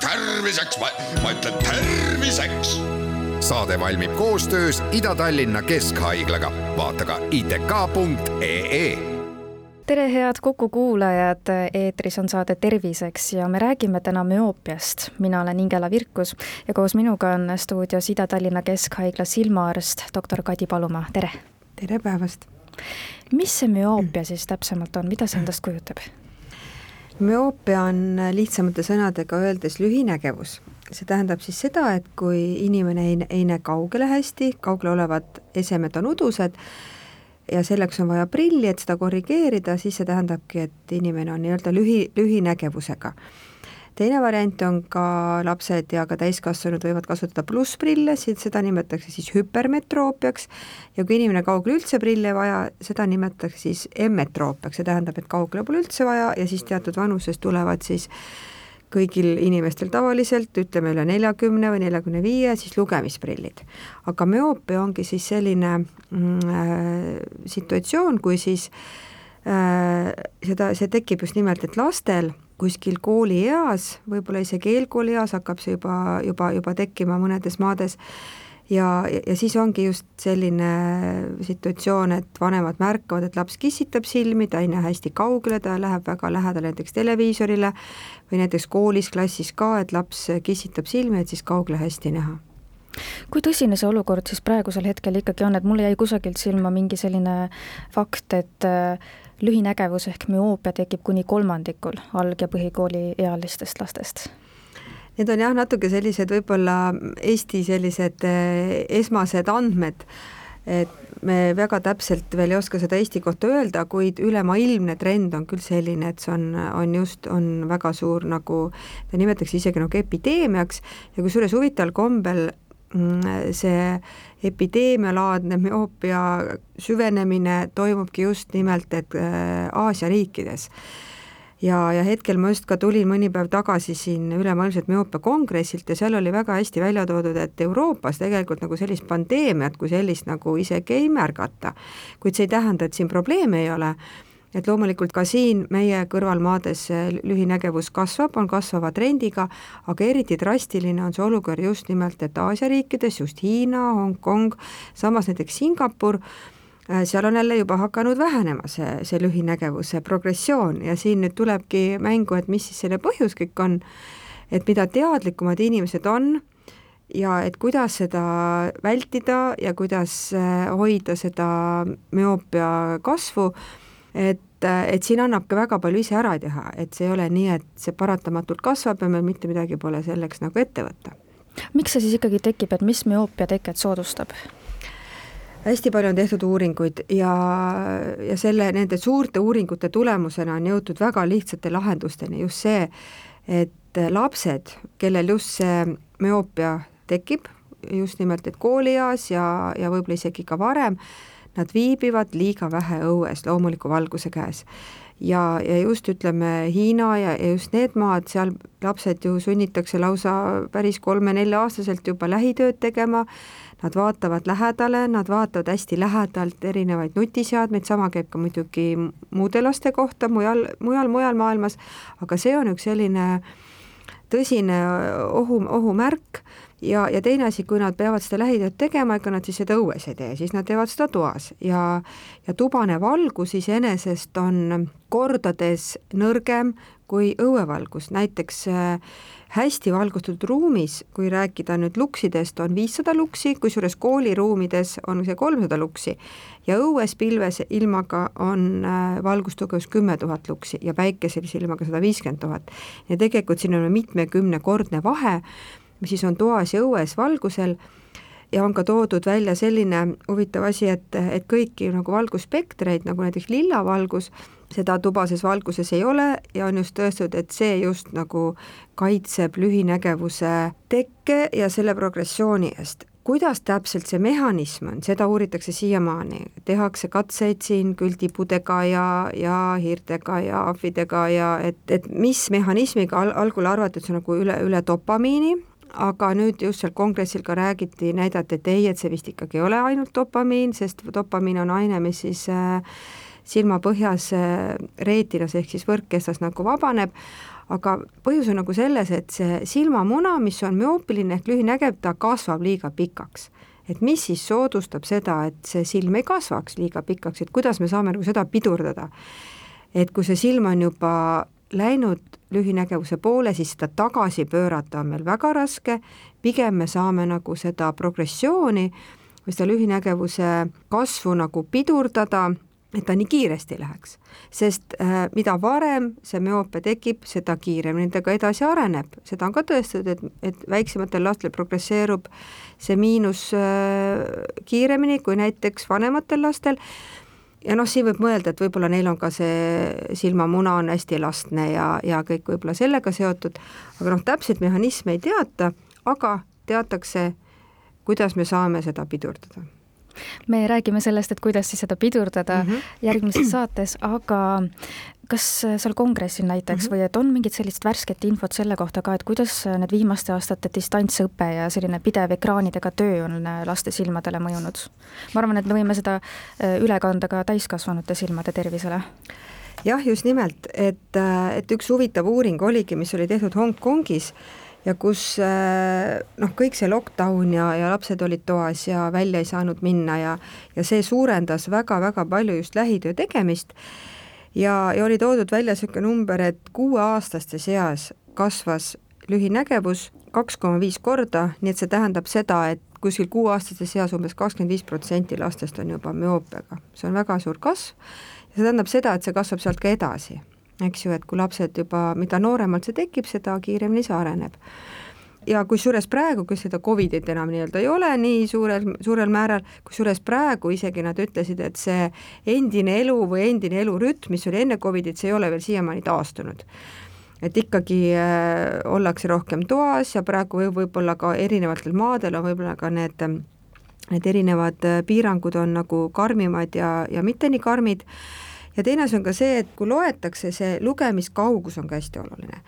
terviseks, ma ütlen terviseks. saade valmib koostöös Ida-Tallinna Keskhaiglaga, vaata ka itk.ee tere, head Kuku kuulajad, eetris on saade Terviseks ja me räägime täna müoopiast. mina olen Ingela Virkus ja koos minuga on stuudios Ida-Tallinna Keskhaigla silmaarst, doktor Kadi Palumaa, tere! tere päevast! mis see müoopia siis täpsemalt on, mida see endast kujutab? Müoopia on lihtsamate sõnadega öeldes lühinägevus. see tähendab siis seda, et kui inimene ei, ei näe kaugele hästi, kaugel olevad esemed on udused, ja selleks on vaja prilli, et seda korrigeerida, siis see tähendabki, et inimene on nii-öelda lühi, lühinägevusega. Teine variant on ka lapsed ja ka täiskasvanud võivad kasutada plussprille, seda nimetatakse siis hüpermetroopiaks ja kui inimene kaugele üldse prille ei vaja, seda nimetatakse siis emmetroopiaks, see tähendab, et kaugele pole üldse vaja ja siis teatud vanuses tulevad siis kõigil inimestel tavaliselt, ütleme üle neljakümne või neljakümne viie, siis lugemisprillid. aga müoopia ongi siis selline mm, äh, situatsioon, kui siis äh, seda, see tekib just nimelt, et lastel kuskil koolieas, võib-olla isegi eelkoolieas hakkab see juba, juba, juba tekkima mõnedes maades. Ja, ja siis ongi just selline situatsioon, et vanemad märkavad, et laps kissitab silmi, ta ei näe hästi kaugele, ta läheb väga lähedale näiteks televiisorile või näiteks koolis, klassis ka, et laps kissitab silmi, et siis kaugele hästi näha. Kui tõsine see olukord siis praegusel hetkel ikkagi on, et mulle jäi kusagilt silma mingi selline fakt, et lühinägevus ehk müoopia tekib kuni kolmandikul alg- ja põhikooli ealistest lastest. Need on jah, natuke sellised võib-olla Eesti sellised eh, esmased andmed, et me väga täpselt veel ei oska seda Eesti kohta öelda, kuid ülemaailmne trend on küll selline, et see on, on just, on väga suur nagu, ta nimetatakse isegi nagu epideemiaks ja kusjuures huvitaval kombel see epideemialaadne müoopia süvenemine toimubki just nimelt, et eh, Aasia riikides ja, ja hetkel ma just ka tulin mõni päev tagasi siin ülemaailmselt müoopia kongressilt ja seal oli väga hästi välja toodud, et Euroopas tegelikult nagu sellist pandeemiat kui sellist nagu isegi ei märgata. kuid see ei tähenda, et siin probleeme ei ole, et loomulikult ka siin meie kõrvalmaades lühinägevus kasvab, on kasvava trendiga, aga eriti drastiline on see olukord just nimelt, et Aasia riikides, just Hiina, Hongkong, samas näiteks Singapur, Äh, seal on jälle juba hakanud vähenema see, see lühinägevuse progressioon. Ja siin nüüd tulebki mängu, et mis siis selle põhjus kõik on, et mida teadlikumad inimesed on ja et kuidas seda vältida ja kuidas äh, hoida seda müoopia kasvu, et, et siin annab ka väga palju ise ära teha, et see ei ole nii, et see paratamatult kasvab ja meil mitte midagi pole selleks nagu ette võtta. miks see siis ikkagi tekib, et mis müoopia teket soodustab? hästi palju on tehtud uuringuid ja, ja selle, nende suurte uuringute tulemusena on jõutud väga lihtsate lahendusteni, just see, et lapsed, kellel just see müoopia tekib, just nimelt, et koolieas ja, ja võib-olla isegi ka varem, nad viibivad liiga vähe õues loomuliku valguse käes. ja, ja just ütleme, Hiina ja, ja just need maad, seal lapsed ju sunnitakse lausa päris kolme-nelja-aastaselt juba lähitööd tegema, nad vaatavad lähedale, nad vaatavad hästi lähedalt erinevaid nutiseadmeid, sama käib ka muidugi muude laste kohta mujal, mujal, mujal maailmas, aga see on üks selline tõsine ohu, ohumärk ja, ja teine asi, kui nad peavad seda lähitööd tegema, ega nad siis seda õues ei tee, siis nad teevad seda toas. Ja ja tubane valgus iseenesest on kordades nõrgem kui õuevalgus, näiteks äh, hästi valgustatud ruumis, kui rääkida nüüd luksidest, on viissada luksi, kusjuures kooliruumides on see kolmsada luksi. Ja õues pilves ilmaga on äh, valgustugevus kümme tuhat luksi ja päikeselise ilmaga sada viiskümmend tuhat. ja tegelikult siin on mitmekümnekordne vahe, mis siis on toas ja õues valgusel. Ja on ka toodud välja selline huvitav asi, et, et kõiki nagu valgusspektreid, nagu näiteks lillavalgus, seda tubases valguses ei ole ja on just tõestatud, et see just nagu kaitseb lühinägevuse tekke ja selle progressiooni eest. Kuidas täpselt see mehhanism on, seda uuritakse siiamaani, tehakse katseid siin küll tibudega ja, ja hiirtega ja ahvidega ja et, et mis mehhanismiga al-, algul arvati, et see on nagu üle, üle dopamiini, aga nüüd just seal kongressil ka räägiti, näidati, et ei, et see vist ikkagi ei ole ainult dopamiin, sest dopamiin on aine, mis siis äh, silmapõhjas reetinas ehk siis võrkkestas nagu vabaneb, aga põhjus on nagu selles, et see silmamuna, mis on müoopiline ehk lühinägev, ta kasvab liiga pikaks. Et mis siis soodustab seda, et see silm ei kasvaks liiga pikaks, et kuidas me saame nagu seda pidurdada. et kui see silm on juba läinud lühinägevuse poole, siis seda tagasi pöörata on meil väga raske, pigem me saame nagu seda progressiooni või seda lühinägevuse kasvu nagu pidurdada et ta nii kiiresti läheks. sest äh, mida varem see müoopia tekib, seda kiiremini ta ka edasi areneb, seda on ka tõestatud, et, et väiksematel lastel progresseerub see miinus äh, kiiremini kui näiteks vanematel lastel, ja noh, siin võib mõelda, et võib-olla neil on ka see silmamuna on hästi elastne ja, ja kõik võib-olla sellega seotud, aga noh, täpset mehhanisme ei teata, aga teatakse, kuidas me saame seda pidurdada me räägime sellest, et kuidas siis seda pidurdada mm -hmm. järgmises saates, aga kas seal kongressil näiteks mm -hmm. või et on mingit sellist värsket infot selle kohta ka, et kuidas need viimaste aastate distantsõpe ja selline pidev ekraanidega töö on laste silmadele mõjunud? ma arvan, et me võime seda äh, üle kanda ka täiskasvanute silmade tervisele jah, just nimelt, et, äh, et üks huvitav uuring oligi, mis oli tehtud Hongkongis ja kus äh, noh, kõik see lockdown ja, ja lapsed olid toas ja välja ei saanud minna ja, ja see suurendas väga-väga palju just lähitöö tegemist. ja, ja oli toodud välja niisugune number, et kuueaastaste seas kasvas lühinägevus kaks koma viis korda, nii et see tähendab seda, et kuskil kuueaastaste seas umbes kakskümmend viis protsenti lastest on juba müoopiaga, see on väga suur kasv. Ja see tähendab seda, et see kasvab sealt ka edasi eks ju, et kui lapsed juba, mida nooremalt see tekib, seda kiiremini see areneb. ja kusjuures praegu, kui seda Covidit enam nii-öelda ei ole nii suurel, suurel määral, kusjuures praegu isegi nad ütlesid, et see endine elu või endine elurütm, mis oli enne Covidit, see ei ole veel siiamaani taastunud et ikkagi äh, ollakse rohkem toas ja praegu võib võib-olla ka erinevatel maadel on võib-olla ka need need erinevad äh, piirangud on nagu karmimad ja, ja mitte nii karmid ja teine asi on ka see, et kui loetakse, see lugemiskaugus on ka hästi oluline.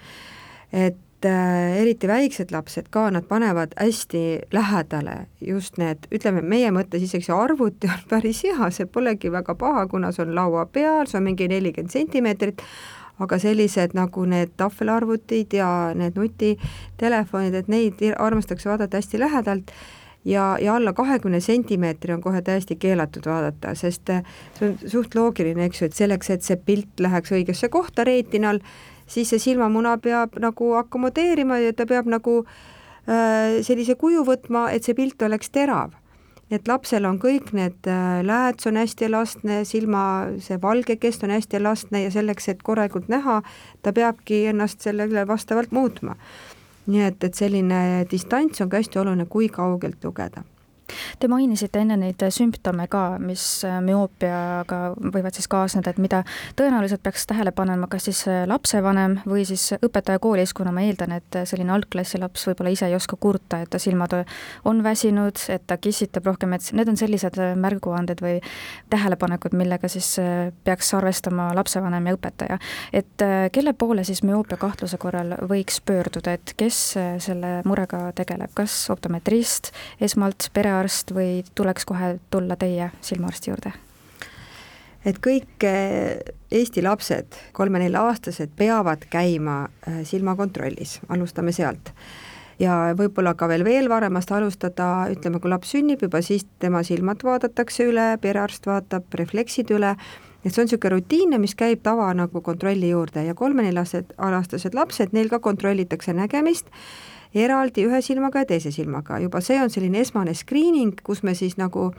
et äh, eriti väiksed lapsed ka, nad panevad hästi lähedale just need, ütleme meie mõttes isegi see arvuti on päris hea, see polegi väga paha, kuna see on laua peal, see on mingi nelikümmend sentimeetrit, aga sellised nagu need tahvelarvutid ja need nutitelefonid, et neid armastatakse vaadata hästi lähedalt ja, ja alla kahekümne sentimeetri on kohe täiesti keelatud vaadata, sest äh, see on suht loogiline, eks ju, et selleks, et see pilt läheks õigesse kohta reetinal, siis see silmamuna peab nagu akomodeerima ja ta peab nagu äh, sellise kuju võtma, et see pilt oleks terav. et lapsel on kõik need äh, lääts on hästi elastne, silma see valge kest on hästi elastne ja selleks, et korralikult näha, ta peabki ennast sellele vastavalt muutma nii et, et selline distants on ka hästi oluline, kui kaugelt lugeda Te mainisite enne neid sümptome ka, mis äh, müoopiaga võivad siis kaasneda, et mida tõenäoliselt peaks tähele panema, kas siis äh, lapsevanem või siis õpetaja koolis, kuna ma eeldan, et selline algklassi laps võib-olla ise ei oska kurta, et ta silmad on väsinud, et ta kissitab rohkem, et need on sellised äh, märguanded või tähelepanekud, millega siis peaks arvestama lapsevanem ja õpetaja. et kelle poole siis müoopia kahtluse korral võiks pöörduda, et kes selle murega tegeleb, kas optometrist esmalt, perearst, silmaarst või tuleks kohe tulla teie silmaarsti juurde? et kõik eh, Eesti lapsed, kolme-nelja-aastased, peavad käima eh, silmakontrollis, alustame sealt. Ja võib-olla ka veel veel varemast alustada, ütleme, kui laps sünnib, juba siis tema silmad vaadatakse üle, perearst vaatab refleksid üle, et see on niisugune rutiinne, mis käib tava nagu kontrolli juurde. Ja kolme-neljased aastased lapsed, neil ka kontrollitakse nägemist eraldi ühe silmaga ja teise silmaga, juba see on selline esmane screening, kus me siis nagu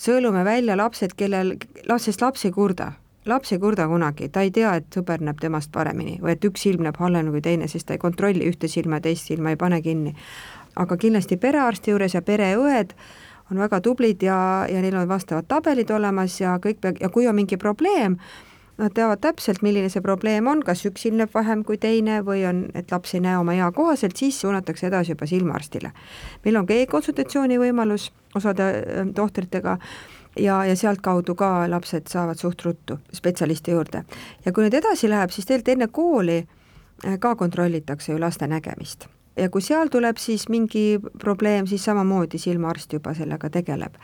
sõelume välja lapsed, kellel, sest laps ei kurda, laps ei kurda kunagi, ta ei tea, et sõber näeb temast paremini või et üks silm näeb halvemini kui teine, sest ta ei kontrolli ühte silma ja teist silma, ei pane kinni. aga kindlasti perearsti juures ja pereõed on väga tublid ja, ja neil on vastavad tabelid olemas ja kõik ja kui on mingi probleem, nad teavad täpselt, milline see probleem on, kas üks ilmneb vähem kui teine või on, et laps ei näe oma ea kohaselt, siis suunatakse edasi juba silmaarstile. meil on ka e-konsultatsiooni võimalus osade äh, tohtritega ja, ja sealtkaudu ka lapsed saavad suht ruttu spetsialisti juurde. ja kui nüüd edasi läheb, siis tegelikult enne kooli äh, ka kontrollitakse ju laste nägemist ja kui seal tuleb siis mingi probleem, siis samamoodi silmaarst juba sellega tegeleb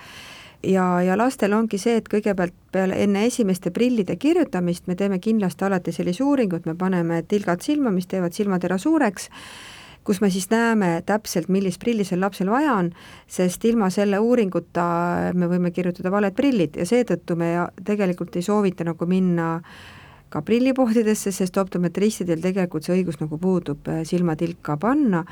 ja, ja lastel ongi see, et kõigepealt peale, enne esimeste prillide kirjutamist me teeme kindlasti alati sellise uuringu, et me paneme tilgad silma, mis teevad silmatera suureks, kus me siis näeme täpselt, millist prilli sel lapsel vaja on, sest ilma selle uuringuta me võime kirjutada valed prillid. Ja seetõttu me tegelikult ei soovita nagu minna ka prillipoodidesse, sest optometristidel tegelikult see õigus nagu puudub silmatilka panna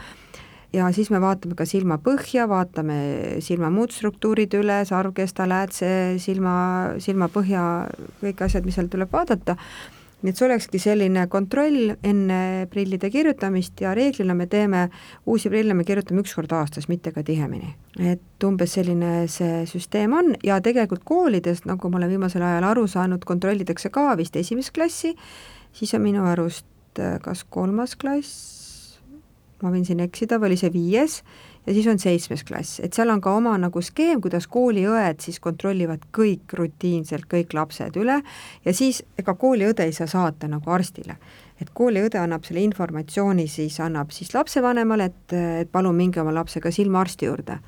ja siis me vaatame ka silma põhja, vaatame silma muud struktuurid üle, sarvkesta, läätse, silma, silmapõhja, kõik asjad, mis seal tuleb vaadata, nii et see olekski selline kontroll enne prillide kirjutamist ja reeglina me teeme uusi prille, me kirjutame üks kord aastas, mitte ka tihemini. et umbes selline see süsteem on ja tegelikult koolides, nagu ma olen viimasel ajal aru saanud, kontrollitakse ka vist esimest klassi, siis on minu arust kas kolmas klass, ma võin siin eksida, või oli see viies, ja siis on seitsmes klass, et seal on ka oma nagu skeem, kuidas kooliõed siis kontrollivad kõik rutiinselt, kõik lapsed üle. Ja siis ega kooliõde ei saa saata nagu arstile. et kooliõde annab selle informatsiooni, siis annab siis lapsevanemale, et, et palun minge oma lapsega silmaarsti juurde.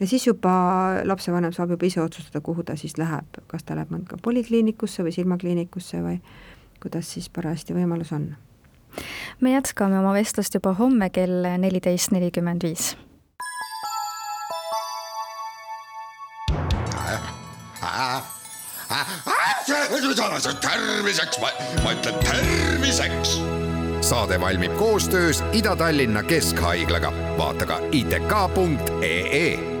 ja siis juba lapsevanem saab juba ise otsustada, kuhu ta siis läheb, kas ta läheb mõnda polikliinikusse või silmakliinikusse või kuidas siis parajasti võimalus on me jätkame oma vestlust juba homme kell neliteist nelikümmend viis. terviseks, ma, ütlen terviseks. saade valmib koostöös Ida-Tallinna Keskhaiglaga, vaata ka itk.ee